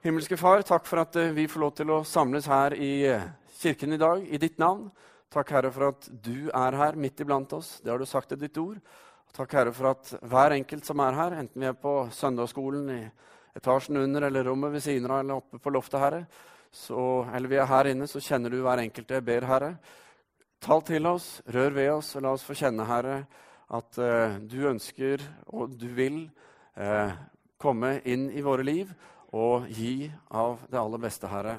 Himmelske Far, takk for at eh, vi får lov til å samles her i eh, kirken i dag i ditt navn. Takk, Herre, for at du er her midt iblant oss. Det har du sagt i ditt ord. Takk, Herre, for at hver enkelt som er her, enten vi er på søndagsskolen i etasjen under eller rommet ved siden av eller oppe på loftet, Herre, så, eller vi er her inne, så kjenner du hver enkelt. Jeg ber, Herre, tal til oss, rør ved oss, og la oss få kjenne, Herre, at uh, du ønsker og du vil uh, komme inn i våre liv og gi av det aller beste, Herre,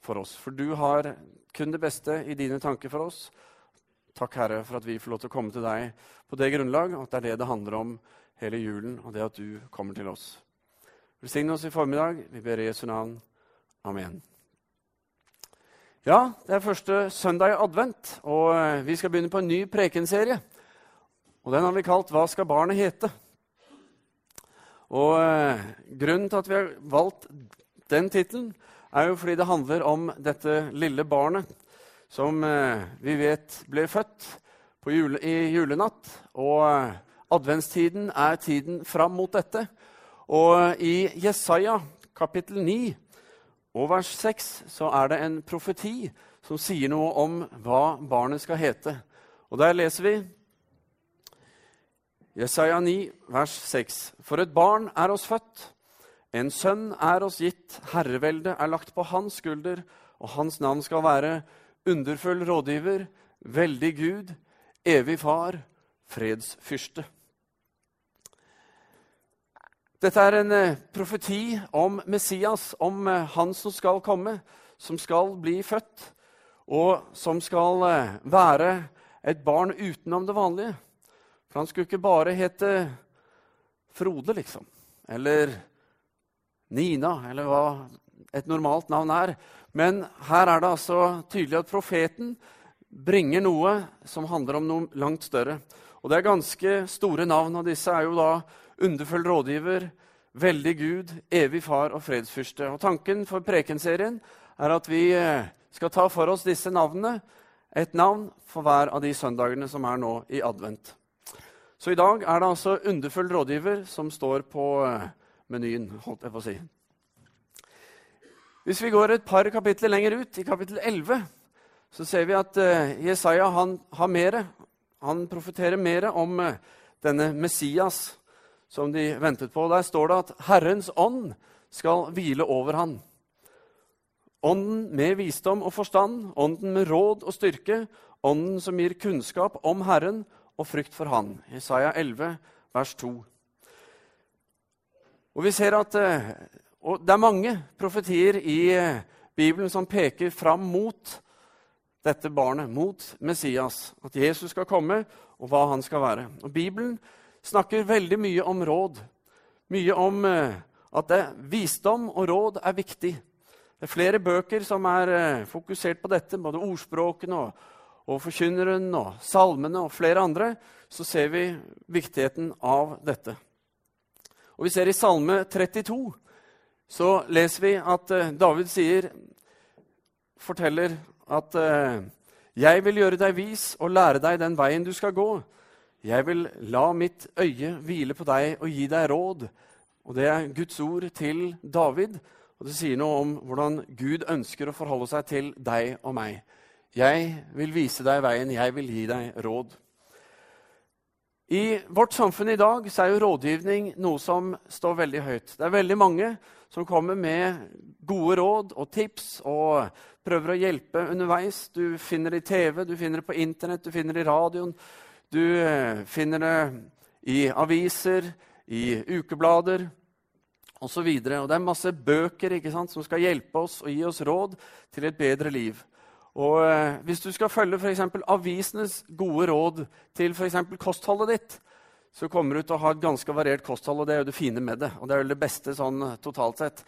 for oss. For du har kun det beste i dine tanker for oss. Takk, Herre, for at vi får lov til å komme til deg på det grunnlag, og at det er det det handler om hele julen, og det at du kommer til oss. Velsign oss i formiddag. Vi ber i Jesu navn. Amen. Ja, det er første søndag i advent, og vi skal begynne på en ny prekenserie. Og Den har vi kalt 'Hva skal barnet hete?' Og eh, Grunnen til at vi har valgt den tittelen, er jo fordi det handler om dette lille barnet som eh, vi vet ble født jule, i julenatt. Og eh, adventstiden er tiden fram mot dette. Og i Jesaja kapittel 9 og vers 6 så er det en profeti som sier noe om hva barnet skal hete. Og der leser vi Jesaja 9, vers 6. For et barn er oss født, en sønn er oss gitt, herreveldet er lagt på hans skulder, og hans navn skal være underfull rådgiver, veldig Gud, evig far, fredsfyrste. Dette er en eh, profeti om Messias, om eh, han som skal komme, som skal bli født, og som skal eh, være et barn utenom det vanlige. For han skulle ikke bare hete Frode, liksom. Eller Nina, eller hva et normalt navn er. Men her er det altså tydelig at profeten bringer noe som handler om noe langt større. Og det er ganske store navn, og disse er jo da underfull rådgiver, veldig Gud, evig far og fredsfyrste. Og Tanken for prekenserien er at vi eh, skal ta for oss disse navnene, et navn for hver av de søndagene som er nå i advent. Så i dag er det altså underfull rådgiver som står på eh, menyen, holdt jeg på å si. Hvis vi går et par kapitler lenger ut, i kapittel 11, så ser vi at uh, Jesaja han har mere. Han profeterer mer om uh, denne Messias som de ventet på. Der står det at Herrens ånd skal hvile over han. Ånden med visdom og forstand, ånden med råd og styrke, ånden som gir kunnskap om Herren og frykt for Han. Isaiah 11, vers 2. Og vi ser at eh, og Det er mange profetier i eh, Bibelen som peker fram mot dette barnet, mot Messias. At Jesus skal komme, og hva han skal være. Og Bibelen snakker veldig mye om råd. Mye om eh, at det, visdom og råd er viktig. Det er flere bøker som er fokusert på dette, både ordspråkene og og Forkynneren og salmene og flere andre, så ser vi viktigheten av dette. Og Vi ser i Salme 32 så leser vi at uh, David sier, forteller at uh, 'Jeg vil gjøre deg vis og lære deg den veien du skal gå.' 'Jeg vil la mitt øye hvile på deg og gi deg råd.' Og Det er Guds ord til David, og det sier noe om hvordan Gud ønsker å forholde seg til deg og meg. 'Jeg vil vise deg veien, jeg vil gi deg råd'. I vårt samfunn i dag er jo rådgivning noe som står veldig høyt. Det er veldig mange som kommer med gode råd og tips og prøver å hjelpe underveis. Du finner det i TV, du finner det på Internett, du finner det i radioen. Du eh, finner det i aviser, i ukeblader osv. Det er masse bøker sant, som skal hjelpe oss og gi oss råd til et bedre liv. Og eh, Hvis du skal følge for avisenes gode råd til f.eks. kostholdet ditt, så kommer du til å ha et ganske variert kosthold, og det er jo det fine med det. Og det er jo det beste sånn eh, totalt sett.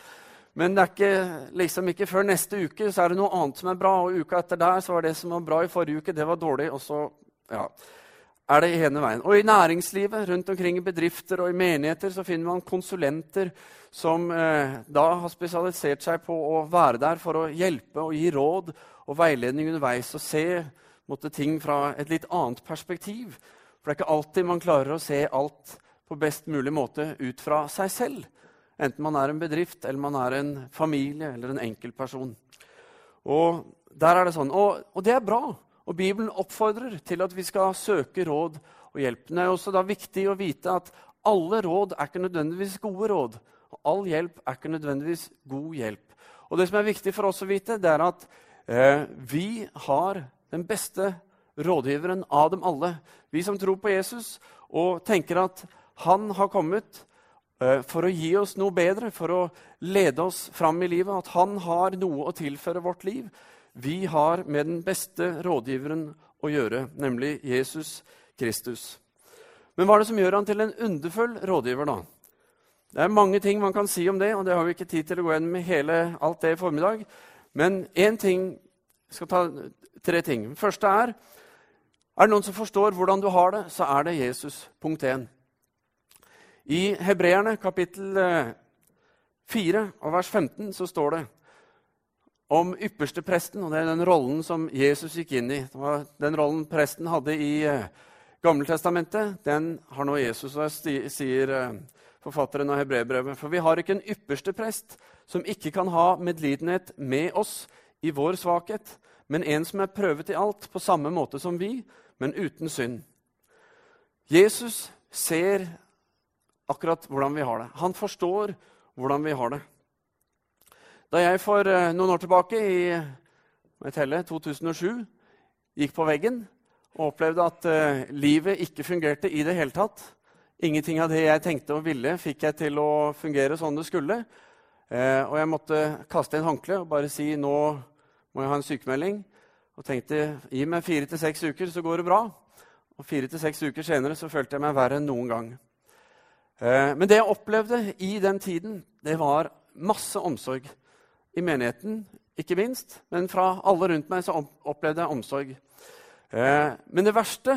Men det er ikke, liksom ikke før neste uke så er det noe annet som er bra. Og uka etter der så var det som var bra i forrige uke, det var dårlig. Og så ja, er det ene veien. Og i næringslivet, rundt omkring i bedrifter og i menigheter, så finner man konsulenter som eh, da har spesialisert seg på å være der for å hjelpe og gi råd og veiledning underveis og se måtte, ting fra et litt annet perspektiv. For det er ikke alltid man klarer å se alt på best mulig måte ut fra seg selv. Enten man er en bedrift, eller man er en familie eller en enkeltperson. Og sånn. Og, og, det er bra. Og Bibelen oppfordrer til at vi skal søke råd og hjelp. Det er også da viktig å vite at alle råd er ikke nødvendigvis gode råd. Og all hjelp er ikke nødvendigvis god hjelp. Og det som er viktig for oss å vite, det er at vi har den beste rådgiveren av dem alle. Vi som tror på Jesus og tenker at han har kommet eh, for å gi oss noe bedre, for å lede oss fram i livet. At han har noe å tilføre vårt liv. Vi har med den beste rådgiveren å gjøre, nemlig Jesus Kristus. Men hva er det som gjør han til en underfull rådgiver, da? Det er mange ting man kan si om det, og det har vi ikke tid til å gå igjen med hele, alt det i formiddag. Men én ting Jeg skal ta tre ting. Den første er er det noen som forstår hvordan du har det, så er det Jesus. Punkt 1. I Hebreerne kapittel 4 eh, og vers 15 så står det om ypperstepresten, og det er den rollen som Jesus gikk inn i. Den rollen presten hadde i eh, Gammeltestamentet, den har nå Jesus, og sier eh, forfatteren av hebreerbrevet. For vi har ikke en ypperste prest som ikke kan ha medlidenhet med oss i vår svakhet, men en som er prøvet i alt på samme måte som vi, men uten synd. Jesus ser akkurat hvordan vi har det. Han forstår hvordan vi har det. Da jeg for eh, noen år tilbake, i telle, 2007, gikk på veggen og opplevde at uh, livet ikke fungerte i det hele tatt Ingenting av det jeg tenkte og ville, fikk jeg til å fungere sånn det skulle. Eh, og jeg måtte kaste inn håndkleet og bare si nå må jeg ha en sykemelding. Og tenkte gi meg fire til seks uker, så går det bra. Og fire til seks uker senere så følte jeg meg verre enn noen gang. Eh, men det jeg opplevde i den tiden, det var masse omsorg. I menigheten, ikke minst, men fra alle rundt meg så opplevde jeg omsorg. Eh, men det verste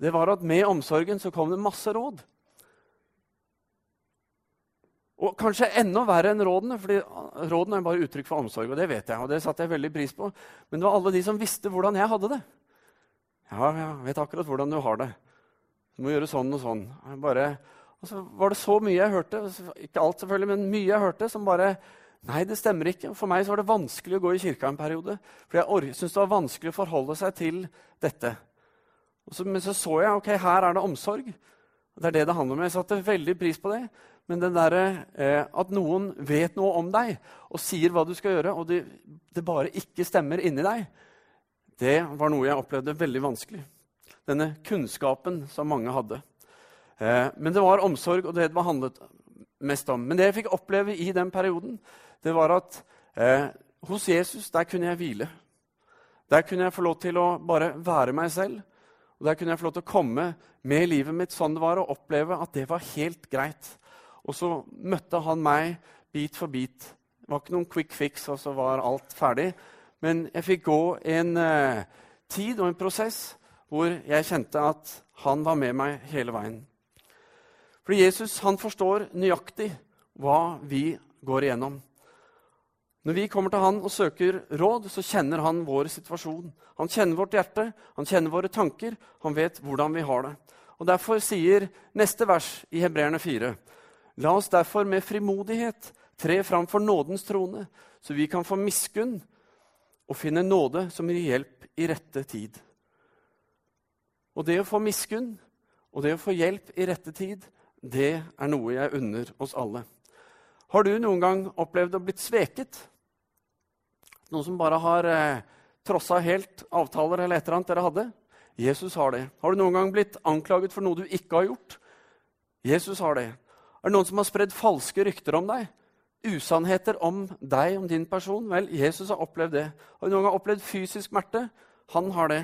det var at med omsorgen så kom det masse råd. Og kanskje enda verre enn rådene, for rådene er bare uttrykk for omsorg. og det vet jeg, og det satte jeg veldig pris på. Men det var alle de som visste hvordan jeg hadde det. Ja, jeg vet akkurat hvordan du har det. Du må gjøre sånn og sånn. Bare, og så var det så mye jeg hørte, ikke alt selvfølgelig, men mye jeg hørte, som bare Nei, det stemmer ikke. For meg var det vanskelig å gå i kirka en periode. For jeg syntes det var vanskelig å forholde seg til dette. Så, men så så jeg ok, her er det omsorg. Det er det det handler om. Jeg satte veldig pris på det. Men den derre eh, at noen vet noe om deg og sier hva du skal gjøre, og det, det, bare ikke stemmer inni deg, det var noe jeg opplevde veldig vanskelig. Denne kunnskapen som mange hadde. Eh, men det var omsorg, og det det handlet mest om. Men det jeg fikk oppleve i den perioden, det var at eh, hos Jesus der kunne jeg hvile. Der kunne jeg få lov til å bare være meg selv. Og Der kunne jeg få lov til å komme med livet mitt sånn det var, og oppleve at det var helt greit. Og så møtte han meg bit for bit. Det var ikke noen quick fix, og så var alt ferdig. Men jeg fikk gå en eh, tid og en prosess hvor jeg kjente at han var med meg hele veien. For Jesus han forstår nøyaktig hva vi går igjennom. Når vi kommer til han og søker råd, så kjenner han vår situasjon. Han kjenner vårt hjerte, han kjenner våre tanker, han vet hvordan vi har det. Og Derfor sier neste vers i Hebreerne 4.: La oss derfor med frimodighet tre fram for nådens trone, så vi kan få miskunn og finne nåde som gir hjelp i rette tid. Og det å få miskunn og det å få hjelp i rette tid, det er noe jeg unner oss alle. Har du noen gang opplevd å blitt sveket? Noen som bare har eh, trossa helt avtaler eller et eller annet dere hadde? Jesus har det. Har du noen gang blitt anklaget for noe du ikke har gjort? Jesus har det. Er det noen som har spredd falske rykter om deg? Usannheter om deg, om din person? Vel, Jesus har opplevd det. Har du noen gang opplevd fysisk smerte? Han har det.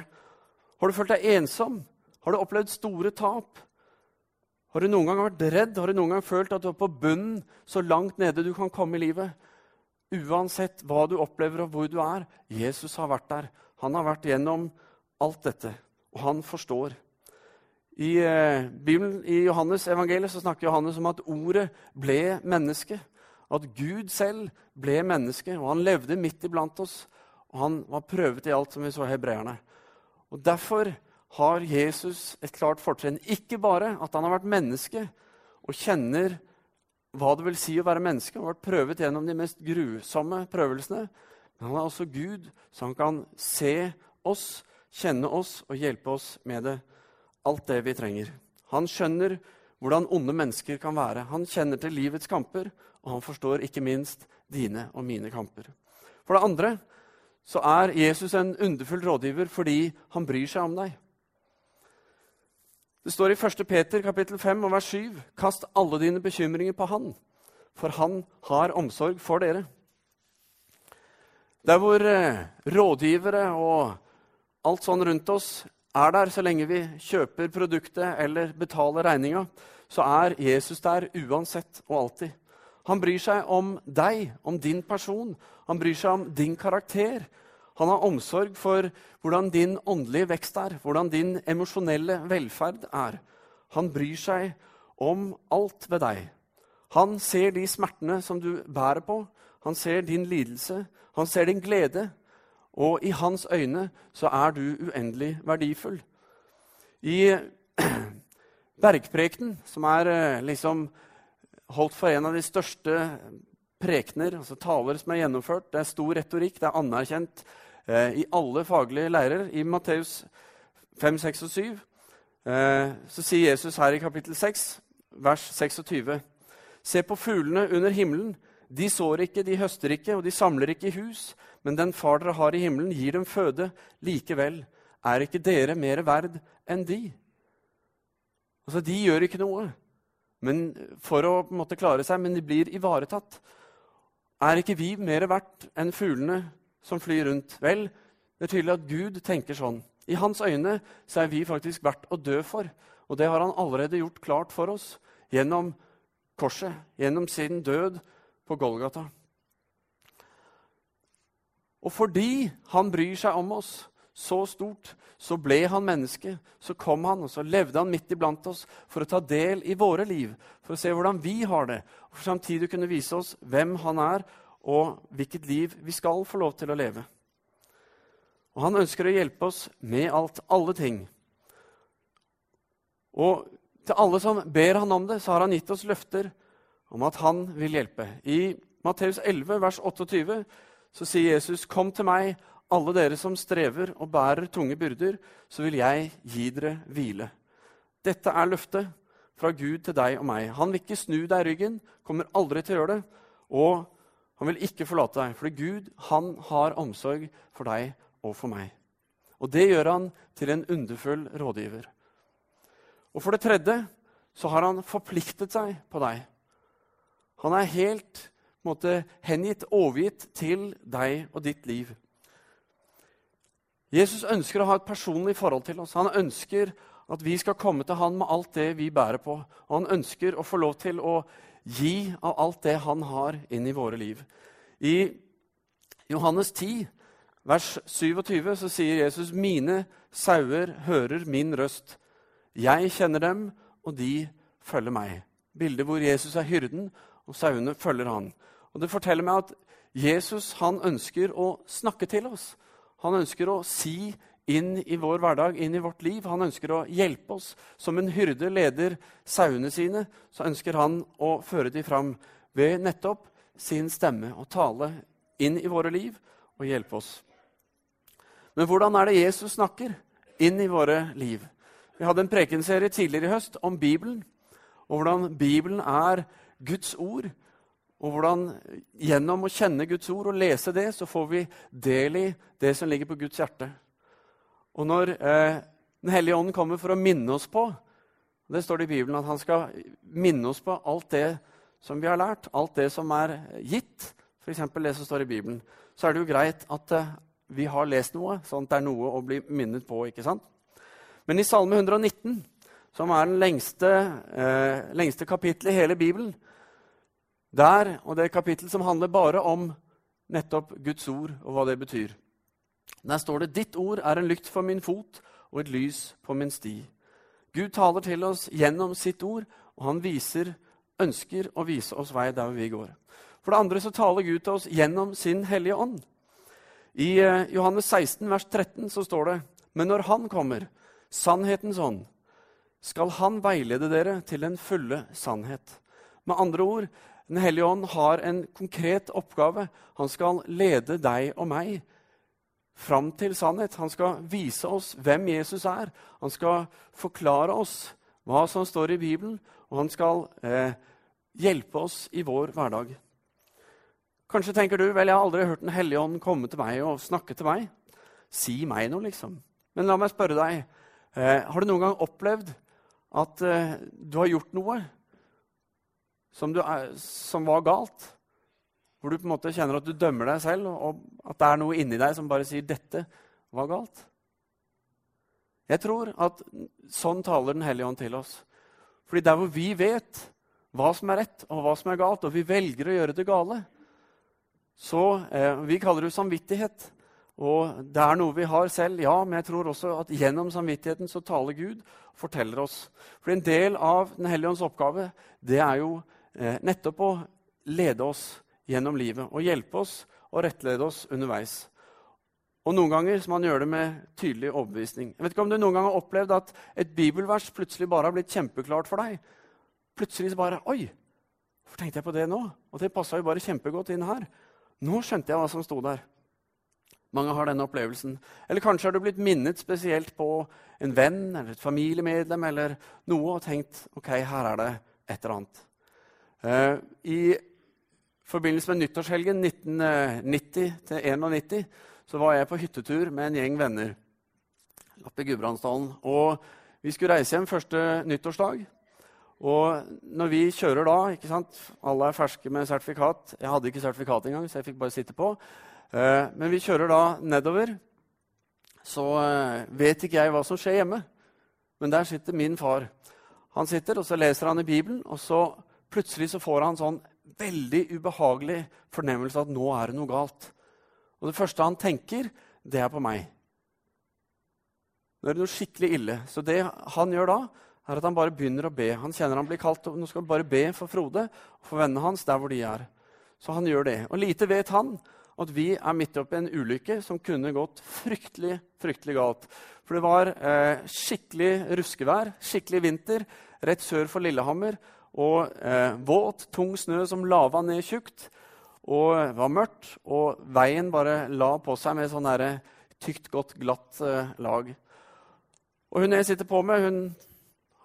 Har du følt deg ensom? Har du opplevd store tap? Har du noen gang vært redd? Har du noen gang følt at du er på bunnen, så langt nede du kan komme i livet? Uansett hva du opplever og hvor du er. Jesus har vært der. Han har vært gjennom alt dette, og han forstår. I eh, Bibelen, i Johannes evangeliet så snakker Johannes om at ordet ble menneske. At Gud selv ble menneske, og han levde midt iblant oss. Og han var prøvet i alt, som vi så hebreerne. Og Derfor har Jesus et klart fortrinn. Ikke bare at han har vært menneske og kjenner hva det vil si å være menneske. Han har vært prøvet gjennom de mest grusomme prøvelsene. Men han er også Gud, så han kan se oss, kjenne oss og hjelpe oss med det. Alt det vi trenger. Han skjønner hvordan onde mennesker kan være. Han kjenner til livets kamper, og han forstår ikke minst dine og mine kamper. For det andre så er Jesus en underfull rådgiver fordi han bryr seg om deg. Det står i 1. Peter kapittel 5 og vers 7.: Kast alle dine bekymringer på Han, for Han har omsorg for dere. Der hvor eh, rådgivere og alt sånn rundt oss er der så lenge vi kjøper produktet eller betaler regninga, så er Jesus der uansett og alltid. Han bryr seg om deg, om din person. Han bryr seg om din karakter. Han har omsorg for hvordan din åndelige vekst er, hvordan din emosjonelle velferd er. Han bryr seg om alt ved deg. Han ser de smertene som du bærer på. Han ser din lidelse. Han ser din glede. Og i hans øyne så er du uendelig verdifull. I Bergprekenen, som er eh, liksom holdt for en av de største prekener, altså taler som er gjennomført. Det er stor retorikk, det er anerkjent eh, i alle faglige leirer. I Matteus 5, 6 og 7 eh, så sier Jesus her i kapittel 6, vers 26.: Se på fuglene under himmelen. De sår ikke, de høster ikke, og de samler ikke i hus. Men den far dere har i himmelen, gir dem føde. Likevel er ikke dere mer verd enn de. Altså, De gjør ikke noe men for å måte klare seg, men de blir ivaretatt. Er ikke vi mer verdt enn fuglene som flyr rundt? Vel, det er tydelig at Gud tenker sånn. I hans øyne så er vi faktisk verdt å dø for. Og det har han allerede gjort klart for oss gjennom korset, gjennom sin død på Golgata. Og fordi han bryr seg om oss så stort, så ble han menneske. Så kom han, og så levde han midt iblant oss for å ta del i våre liv, for å se hvordan vi har det, og for samtidig kunne vise oss hvem han er, og hvilket liv vi skal få lov til å leve. Og han ønsker å hjelpe oss med alt, alle ting. Og til alle som ber han om det, så har han gitt oss løfter om at han vil hjelpe. I Matteus 11, vers 28, så sier Jesus, 'Kom til meg, alle dere som strever og bærer tunge byrder, så vil jeg gi dere hvile. Dette er løftet fra Gud til deg og meg. Han vil ikke snu deg ryggen, kommer aldri til å gjøre det. Og han vil ikke forlate deg, for Gud han har omsorg for deg og for meg. Og det gjør han til en underfull rådgiver. Og for det tredje så har han forpliktet seg på deg. Han er helt måte, hengitt, overgitt til deg og ditt liv. Jesus ønsker å ha et personlig forhold til oss. Han ønsker at vi skal komme til han med alt det vi bærer på. Og han ønsker å få lov til å gi av alt det han har, inn i våre liv. I Johannes 10, vers 27, så sier Jesus.: Mine sauer hører min røst. Jeg kjenner dem, og de følger meg. Bildet hvor Jesus er hyrden, og sauene følger han. Og Det forteller meg at Jesus han ønsker å snakke til oss. Han ønsker å si inn i vår hverdag, inn i vårt liv. Han ønsker å hjelpe oss. Som en hyrde leder sauene sine, så ønsker han å føre dem fram ved nettopp sin stemme og tale inn i våre liv og hjelpe oss. Men hvordan er det Jesus snakker inn i våre liv? Vi hadde en prekenserie tidligere i høst om Bibelen, og hvordan Bibelen er Guds ord og hvordan gjennom å kjenne Guds ord og lese det, så får vi del i det som ligger på Guds hjerte. Og når eh, Den hellige ånden kommer for å minne oss på Det står det i Bibelen at han skal minne oss på alt det som vi har lært, alt det som er gitt, f.eks. det som står i Bibelen. Så er det jo greit at eh, vi har lest noe, sånn at det er noe å bli minnet på. ikke sant? Men i Salme 119, som er den lengste, eh, lengste kapittelet i hele Bibelen, der, og det er et kapittel som handler bare om nettopp Guds ord og hva det betyr. Der står det 'Ditt ord er en lykt for min fot og et lys på min sti'. Gud taler til oss gjennom sitt ord, og han viser, ønsker å vise oss vei der vi går. For det andre så taler Gud til oss gjennom sin Hellige Ånd. I eh, Johannes 16, vers 13 så står det.: Men når Han kommer, sannhetens ånd, skal Han veilede dere til den fulle sannhet. Med andre ord, Den hellige ånd har en konkret oppgave. Han skal lede deg og meg fram til sannhet. Han skal vise oss hvem Jesus er. Han skal forklare oss hva som står i Bibelen, og han skal eh, hjelpe oss i vår hverdag. Kanskje tenker du vel, jeg har aldri hørt Den hellige ånd komme til meg og snakke til meg. Si meg noe, liksom. Men la meg spørre deg. Eh, har du noen gang opplevd at eh, du har gjort noe som, er, som, var galt? Hvor du på en måte kjenner at du dømmer deg selv, og at det er noe inni deg som bare sier 'dette var galt'? Jeg tror at sånn taler Den hellige ånd til oss. Fordi der hvor vi vet hva som er rett og hva som er galt, og vi velger å gjøre det gale, så eh, Vi kaller det samvittighet. Og det er noe vi har selv, ja, men jeg tror også at gjennom samvittigheten så taler Gud og forteller oss. For en del av Den hellige ånds oppgave det er jo nettopp å lede oss gjennom livet og hjelpe oss og rettlede oss underveis. Og Noen ganger så man gjør det med tydelig overbevisning. Jeg vet ikke om du noen gang har opplevd at et bibelvers plutselig bare har blitt kjempeklart for deg. Plutselig så bare Oi! Hvorfor tenkte jeg på det nå? Og det passa jo bare kjempegodt inn her. Nå skjønte jeg hva som sto der. Mange har denne opplevelsen. Eller kanskje har du blitt minnet spesielt på en venn eller et familiemedlem eller noe og tenkt ok, her er det et eller annet. Uh, I forbindelse med nyttårshelgen 1990-91 så var jeg på hyttetur med en gjeng venner oppe i Gudbrandsdalen. Og vi skulle reise hjem første nyttårsdag. Og når vi kjører da ikke sant? Alle er ferske med sertifikat. Jeg hadde ikke sertifikat engang, så jeg fikk bare sitte på. Eh, men vi kjører da nedover. Så eh, vet ikke jeg hva som skjer hjemme. Men der sitter min far. Han sitter, og så leser han i Bibelen, og så plutselig så får han sånn veldig ubehagelig fornemmelse at nå er det noe galt. Og det første han tenker, det er på meg. Nå er det noe skikkelig ille. Så det han gjør da, er at han bare begynner å be. Han kjenner han blir kalt, og nå skal han bare be for Frode og for vennene hans der hvor de er. Så han gjør det. Og lite vet han at vi er midt oppi en ulykke som kunne gått fryktelig fryktelig galt. For det var eh, skikkelig ruskevær, skikkelig vinter, rett sør for Lillehammer. Og eh, våt, tung snø som lava ned tjukt. Og det var mørkt, og veien bare la på seg med sånn tykt, godt, glatt eh, lag. Og hun jeg sitter på med, hun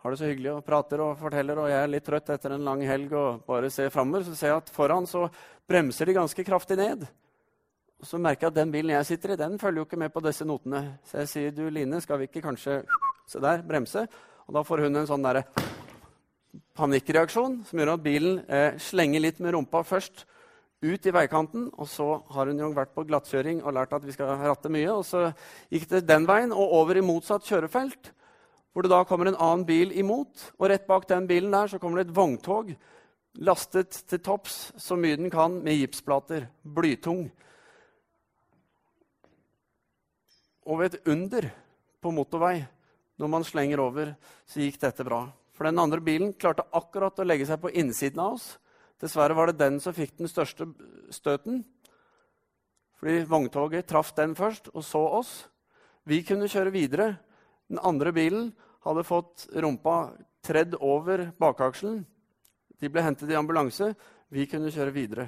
har det så hyggelig og prater og forteller, og jeg er litt trøtt etter en lang helg og bare ser framover, så ser jeg at foran så bremser de ganske kraftig ned. Og så merker jeg at den bilen jeg sitter i, den følger jo ikke med på disse notene. Så jeg sier, du Line, skal vi ikke kanskje se der, bremse? Og da får hun en sånn derre panikkreaksjon som gjør at bilen eh, slenger litt med rumpa først ut i veikanten. Og så har hun jo vært på glattkjøring og lært at vi skal ratte mye. Og så gikk det den veien og over i motsatt kjørefelt hvor det da kommer en annen bil imot. Og rett bak den bilen der så kommer det et vogntog lastet til topps så mye den kan med gipsplater. Blytung. Og ved et under på motorvei, når man slenger over, så gikk dette bra. For den andre bilen klarte akkurat å legge seg på innsiden av oss. Dessverre var det den som fikk den største støten. Fordi vogntoget traff den først, og så oss. Vi kunne kjøre videre den andre bilen hadde fått rumpa tredd over bakakselen. De ble hentet i ambulanse. Vi kunne kjøre videre.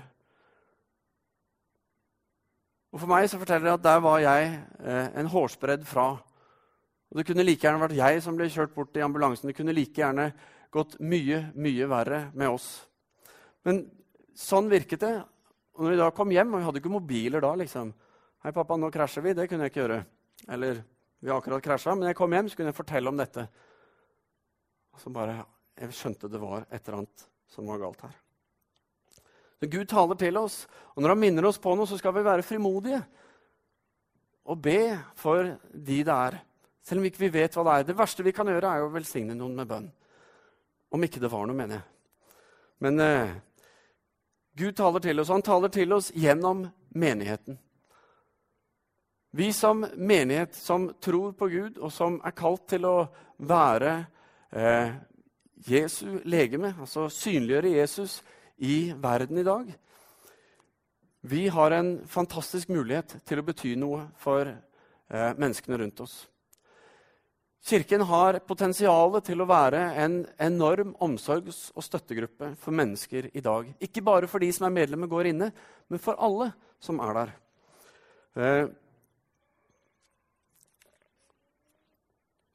Og For meg så forteller det at der var jeg eh, en hårsbredd fra. Og Det kunne like gjerne vært jeg som ble kjørt bort i ambulansen. Det kunne like gjerne gått mye, mye verre med oss. Men sånn virket det. Og når vi da kom hjem, og vi hadde ikke mobiler da liksom, 'Hei, pappa, nå krasjer vi.' Det kunne jeg ikke gjøre. Eller vi har akkurat krasja, men jeg kom hjem så kunne jeg fortelle om dette. Og så bare, Jeg skjønte det var et eller annet som var galt her. Så Gud taler til oss, og når han minner oss på noe, så skal vi være frimodige og be for de det er. Selv om ikke vi vet hva det er. Det verste vi kan gjøre, er å velsigne noen med bønn. Om ikke det var noe, mener jeg. Men eh, Gud taler til oss, og han taler til oss gjennom menigheten. Vi som menighet som tror på Gud, og som er kalt til å være eh, Jesu legeme, altså synliggjøre Jesus i verden i dag, vi har en fantastisk mulighet til å bety noe for eh, menneskene rundt oss. Kirken har potensial til å være en enorm omsorgs- og støttegruppe for mennesker i dag. Ikke bare for de som er medlemmer, går inne, men for alle som er der.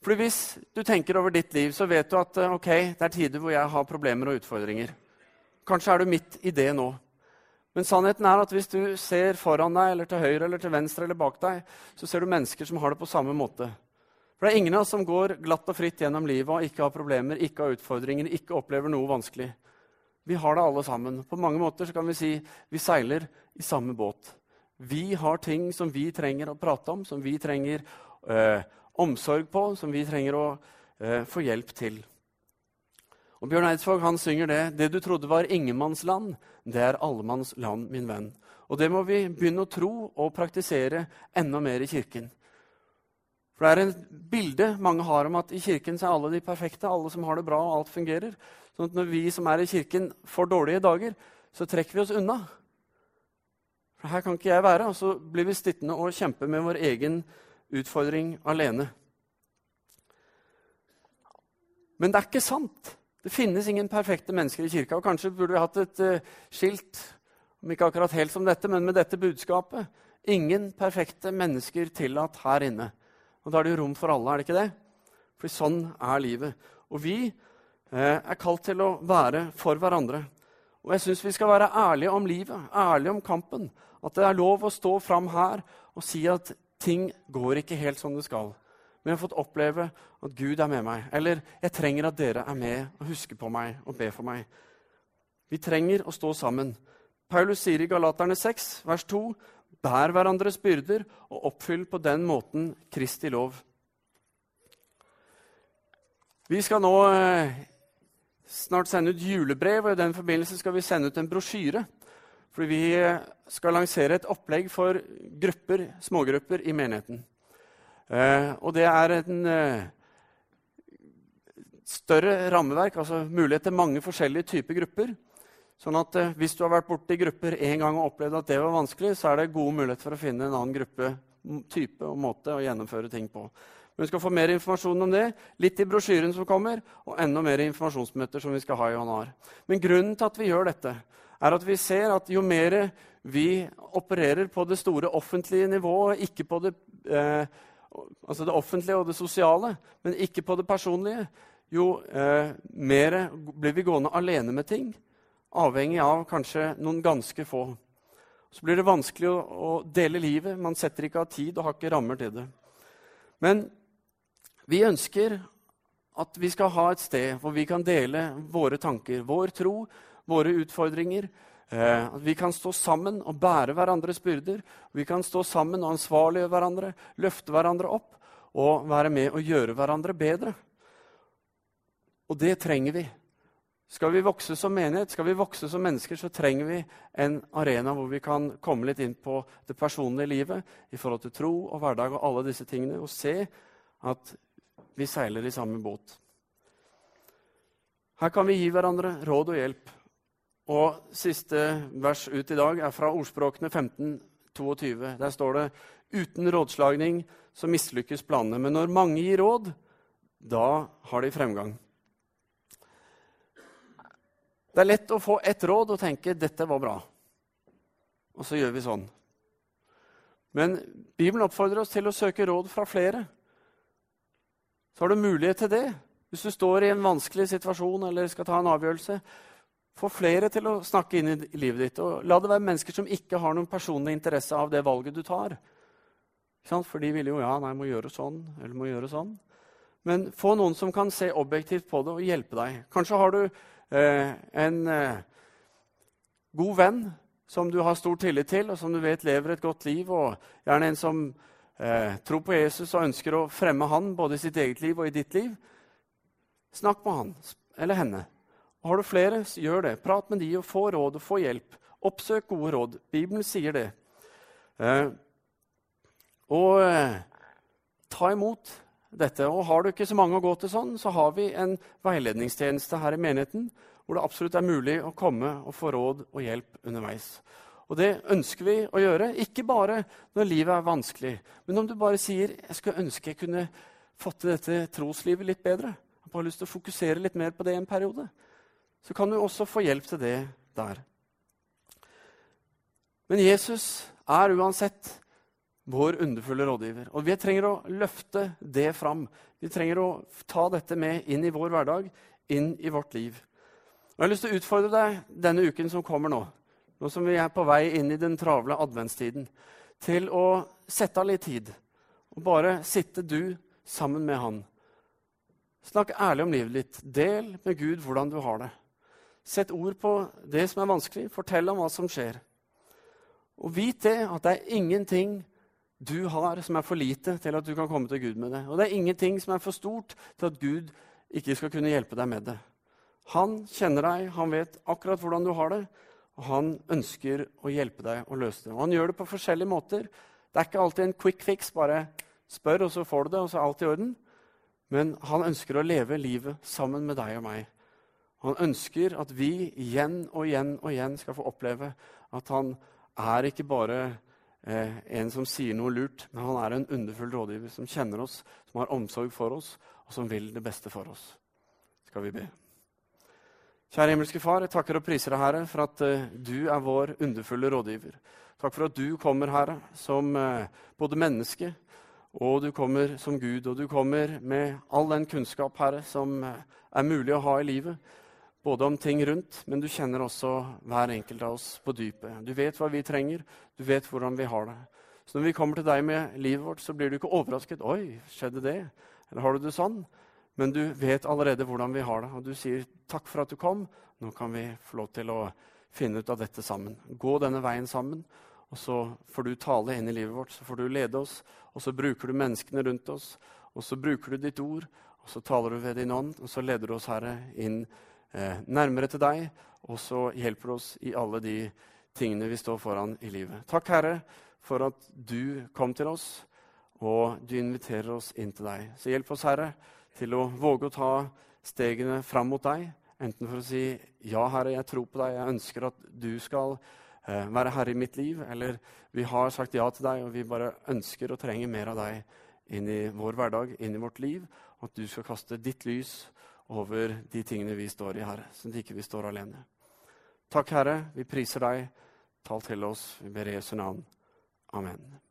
For Hvis du tenker over ditt liv, så vet du at okay, det er tider hvor jeg har problemer og utfordringer. Kanskje er du midt i det nå. Men sannheten er at hvis du ser foran deg, eller til høyre, eller til venstre eller bak deg, så ser du mennesker som har det på samme måte. For det er ingen av oss som går glatt og fritt gjennom livet og ikke har problemer, ikke har utfordringer, ikke opplever noe vanskelig. Vi har det alle sammen. På mange måter kan vi si vi seiler i samme båt. Vi har ting som vi trenger å prate om, som vi trenger øh, omsorg på, som vi trenger å øh, få hjelp til. Og Bjørn Eidsvåg han synger det. Det du trodde var ingenmannsland, det er allemannsland, min venn. Og det må vi begynne å tro og praktisere enda mer i kirken. For Det er en bilde mange har om at i kirken er alle de perfekte, alle som har det bra, og alt fungerer. Sånn at når vi som er i kirken, får dårlige dager, så trekker vi oss unna. For her kan ikke jeg være. Og så blir vi sittende og kjempe med vår egen utfordring alene. Men det er ikke sant. Det finnes ingen perfekte mennesker i kirka. og Kanskje burde vi hatt et uh, skilt om ikke akkurat helt som dette, men med dette budskapet. Ingen perfekte mennesker tillatt her inne. Og Da er det jo rom for alle, er det ikke det? For sånn er livet. Og vi eh, er kalt til å være for hverandre. Og jeg syns vi skal være ærlige om livet, ærlige om kampen. At det er lov å stå fram her og si at ting går ikke helt som det skal men jeg har fått oppleve at Gud er med meg. Eller jeg trenger at dere er med og husker på meg og ber for meg. Vi trenger å stå sammen. Paulus sier i Galaterne 6, vers 2.: Bær hverandres byrder og oppfyll på den måten Kristi lov. Vi skal nå eh, snart sende ut julebrev, og i den forbindelse skal vi sende ut en brosjyre. Fordi vi eh, skal lansere et opplegg for grupper, smågrupper i menigheten. Eh, og det er en større rammeverk, altså mulighet til mange forskjellige typer grupper. Sånn at eh, Hvis du har vært borti grupper en gang og opplevd at det var vanskelig, så er det gode muligheter for å finne en annen gruppe, type og måte å gjennomføre ting på. Men vi skal få mer informasjon om det, litt i brosjyren som kommer, og enda mer informasjonsmøter som vi skal ha i januar. Men grunnen til at vi gjør dette, er at vi ser at jo mer vi opererer på det store offentlige nivået, ikke på det eh, altså det offentlige og det sosiale, men ikke på det personlige, jo eh, mer blir vi gående alene med ting. Avhengig av kanskje noen ganske få. Så blir det vanskelig å, å dele livet. Man setter ikke av tid og har ikke rammer til det. Men vi ønsker at vi skal ha et sted hvor vi kan dele våre tanker, vår tro, våre utfordringer, Eh, at vi kan stå sammen og bære hverandres byrder. Vi kan stå sammen og ansvarliggjøre hverandre, løfte hverandre opp og være med og gjøre hverandre bedre. Og det trenger vi. Skal vi vokse som menighet, skal vi vokse som mennesker, så trenger vi en arena hvor vi kan komme litt inn på det personlige livet i forhold til tro og hverdag og alle disse tingene, og se at vi seiler i samme båt. Her kan vi gi hverandre råd og hjelp. Og siste vers ut i dag er fra Ordspråkene 15, 22. Der står det uten rådslagning så mislykkes planene. Men når mange gir råd, da har de fremgang. Det er lett å få ett råd og tenke 'dette var bra', og så gjør vi sånn. Men Bibelen oppfordrer oss til å søke råd fra flere. Så har du mulighet til det. Hvis du står i en vanskelig situasjon eller skal ta en avgjørelse, få flere til å snakke inn i livet ditt. Og la det være mennesker som ikke har noen personlig interesse av det valget du tar. For de vil jo ja, nei, må gjøre sånn eller må gjøre sånn. Men få noen som kan se objektivt på det og hjelpe deg. Kanskje har du eh, en eh, god venn som du har stor tillit til, og som du vet lever et godt liv, og gjerne en som eh, tror på Jesus og ønsker å fremme han både i sitt eget liv og i ditt liv. Snakk med han eller henne. Og har du flere, gjør det. Prat med de og få råd og få hjelp. Oppsøk gode råd. Bibelen sier det. Eh, og eh, ta imot dette. Og har du ikke så mange å gå til sånn, så har vi en veiledningstjeneste her i menigheten hvor det absolutt er mulig å komme og få råd og hjelp underveis. Og det ønsker vi å gjøre, ikke bare når livet er vanskelig, men om du bare sier jeg skulle ønske jeg kunne fått til dette troslivet litt bedre, 'Jeg har lyst til å fokusere litt mer på det en periode, så kan du også få hjelp til det der. Men Jesus er uansett vår underfulle rådgiver. Og vi trenger å løfte det fram. Vi trenger å ta dette med inn i vår hverdag, inn i vårt liv. Og Jeg har lyst til å utfordre deg denne uken som kommer nå, nå som vi er på vei inn i den travle adventstiden, til å sette av litt tid og bare sitte du sammen med Han. Snakk ærlig om livet ditt. Del med Gud hvordan du har det. Sett ord på det som er vanskelig. Fortell om hva som skjer. Og vit det at det er ingenting du har som er for lite til at du kan komme til Gud med det. Og det er ingenting som er for stort til at Gud ikke skal kunne hjelpe deg med det. Han kjenner deg, han vet akkurat hvordan du har det, og han ønsker å hjelpe deg å løse det. Og han gjør det på forskjellige måter. Det er ikke alltid en quick fix. Bare spør, og så får du det, og så er alt i orden. Men han ønsker å leve livet sammen med deg og meg. Han ønsker at vi igjen og igjen og igjen skal få oppleve at han er ikke bare eh, en som sier noe lurt, men han er en underfull rådgiver som kjenner oss, som har omsorg for oss, og som vil det beste for oss. Skal vi be. Kjære himmelske Far, jeg takker og priser deg, Herre, for at uh, du er vår underfulle rådgiver. Takk for at du kommer, Herre, som uh, både menneske, og du kommer som Gud. Og du kommer med all den kunnskap, Herre, som er mulig å ha i livet både om ting rundt, men du kjenner også hver enkelt av oss på dypet. Du vet hva vi trenger, du vet hvordan vi har det. Så når vi kommer til deg med livet vårt, så blir du ikke overrasket. 'Oi, skjedde det?' Eller 'Har du det sånn?' Men du vet allerede hvordan vi har det, og du sier 'takk for at du kom'. Nå kan vi få lov til å finne ut av dette sammen. Gå denne veien sammen, og så får du tale inn i livet vårt. Så får du lede oss, og så bruker du menneskene rundt oss, og så bruker du ditt ord, og så taler du ved din ånd, og så leder du oss, Herre, inn eh, nærmere til deg, og så hjelper du oss i alle de tingene vi står foran i livet. Takk, Herre, for at du kom til oss, og du inviterer oss inn til deg. Så hjelp oss, Herre, til å våge å ta stegene fram mot deg. Enten for å si 'Ja, Herre, jeg tror på deg. Jeg ønsker at du skal eh, være herre i mitt liv.' Eller 'Vi har sagt ja til deg, og vi bare ønsker og trenger mer av deg inn i vår hverdag, inn i vårt liv.' Og at du skal kaste ditt lys over de tingene vi står i, Herre, så ikke vi står alene. Takk, Herre. Vi priser deg. Tal til oss. Vi ber Jesu navn. Amen.